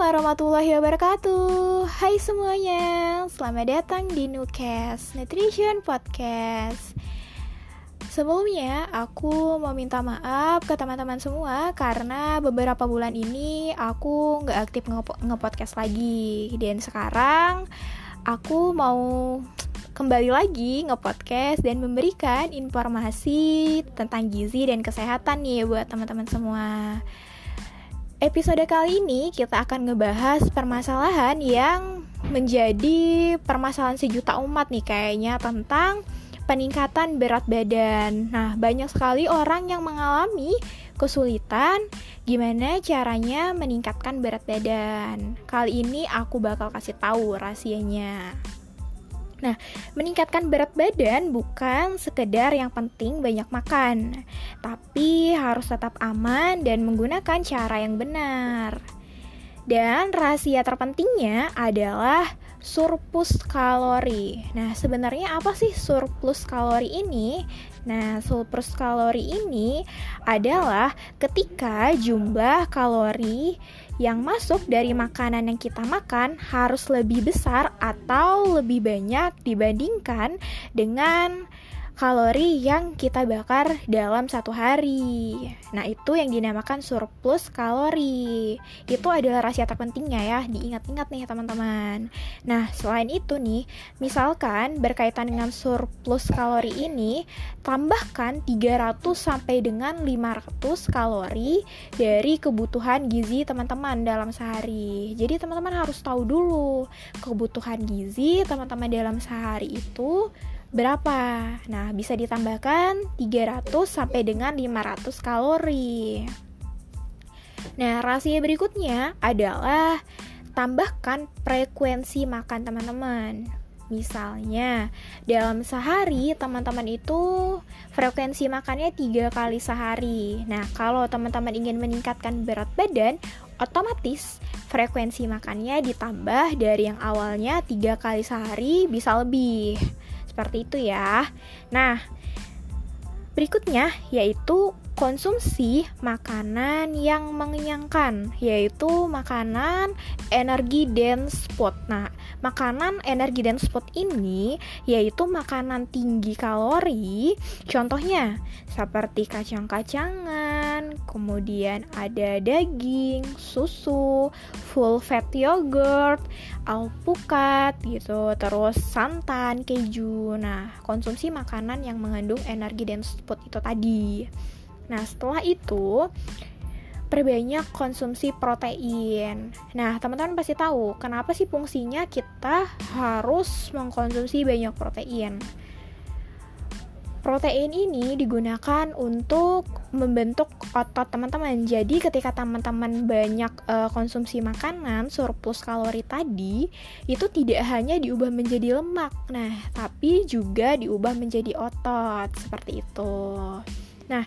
warahmatullahi wabarakatuh. Hai semuanya, selamat datang di Nukes Nutrition Podcast. Sebelumnya, aku mau minta maaf ke teman-teman semua Karena beberapa bulan ini aku nggak aktif nge-podcast lagi. Dan sekarang aku mau kembali lagi nge-podcast dan memberikan informasi tentang gizi dan kesehatan nih buat teman-teman semua Episode kali ini kita akan ngebahas permasalahan yang menjadi permasalahan sejuta umat nih kayaknya tentang peningkatan berat badan. Nah, banyak sekali orang yang mengalami kesulitan gimana caranya meningkatkan berat badan. Kali ini aku bakal kasih tahu rahasianya. Nah, meningkatkan berat badan bukan sekedar yang penting banyak makan, tapi harus tetap aman dan menggunakan cara yang benar. Dan rahasia terpentingnya adalah surplus kalori. Nah, sebenarnya apa sih surplus kalori ini? Nah, surplus kalori ini adalah ketika jumlah kalori yang masuk dari makanan yang kita makan harus lebih besar atau lebih banyak dibandingkan dengan kalori yang kita bakar dalam satu hari. Nah, itu yang dinamakan surplus kalori. Itu adalah rahasia terpentingnya ya, diingat-ingat nih teman-teman. Nah, selain itu nih, misalkan berkaitan dengan surplus kalori ini, tambahkan 300 sampai dengan 500 kalori dari kebutuhan gizi teman-teman dalam sehari. Jadi teman-teman harus tahu dulu kebutuhan gizi teman-teman dalam sehari itu berapa? Nah, bisa ditambahkan 300 sampai dengan 500 kalori. Nah, rahasia berikutnya adalah tambahkan frekuensi makan teman-teman. Misalnya, dalam sehari teman-teman itu frekuensi makannya tiga kali sehari. Nah, kalau teman-teman ingin meningkatkan berat badan, otomatis frekuensi makannya ditambah dari yang awalnya tiga kali sehari bisa lebih. Seperti itu ya. Nah, berikutnya yaitu konsumsi makanan yang mengenyangkan, yaitu makanan energi dense food. Nah, makanan energi dense food ini yaitu makanan tinggi kalori. Contohnya seperti kacang-kacangan, kemudian ada daging, susu, full fat yogurt, alpukat gitu, terus santan, keju. Nah, konsumsi makanan yang mengandung energi dense food itu tadi. Nah, setelah itu perbanyak konsumsi protein. Nah, teman-teman pasti tahu kenapa sih fungsinya kita harus mengkonsumsi banyak protein. Protein ini digunakan untuk membentuk otot teman-teman. Jadi ketika teman-teman banyak uh, konsumsi makanan surplus kalori tadi, itu tidak hanya diubah menjadi lemak. Nah, tapi juga diubah menjadi otot seperti itu. Nah,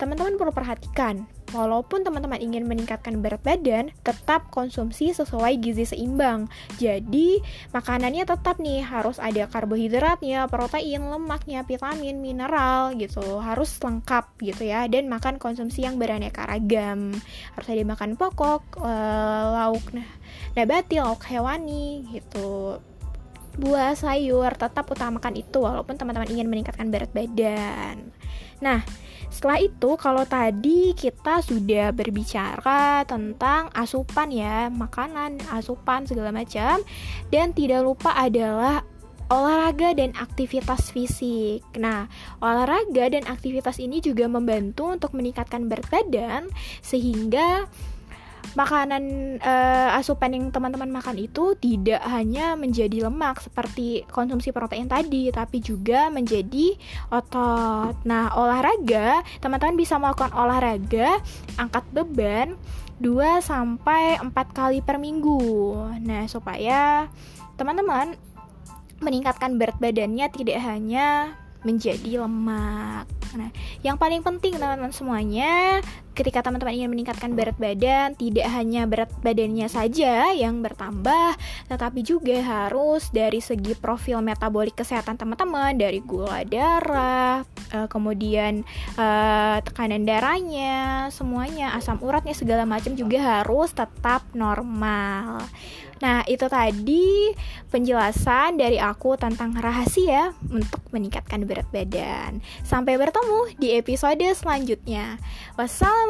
teman-teman perlu perhatikan, walaupun teman-teman ingin meningkatkan berat badan, tetap konsumsi sesuai gizi seimbang. Jadi, makanannya tetap nih harus ada karbohidratnya, protein, lemaknya, vitamin, mineral gitu. Harus lengkap gitu ya dan makan konsumsi yang beraneka ragam. Harus ada makan pokok, uh, lauk nabati, lauk hewani gitu buah, sayur, tetap utamakan itu walaupun teman-teman ingin meningkatkan berat badan. Nah, setelah itu kalau tadi kita sudah berbicara tentang asupan ya, makanan, asupan segala macam dan tidak lupa adalah olahraga dan aktivitas fisik. Nah, olahraga dan aktivitas ini juga membantu untuk meningkatkan berat badan sehingga makanan uh, asupan yang teman-teman makan itu tidak hanya menjadi lemak seperti konsumsi protein tadi, tapi juga menjadi otot. Nah, olahraga, teman-teman bisa melakukan olahraga angkat beban 2 sampai 4 kali per minggu. Nah, supaya teman-teman meningkatkan berat badannya tidak hanya menjadi lemak. Nah, yang paling penting teman-teman semuanya, ketika teman-teman ingin meningkatkan berat badan, tidak hanya berat badannya saja yang bertambah, tetapi juga harus dari segi profil metabolik kesehatan teman-teman, dari gula darah, uh, kemudian uh, tekanan darahnya, semuanya, asam uratnya segala macam juga harus tetap normal. Nah, itu tadi penjelasan dari aku tentang rahasia untuk meningkatkan berat badan. Sampai bertemu di episode selanjutnya. Wassalamualaikum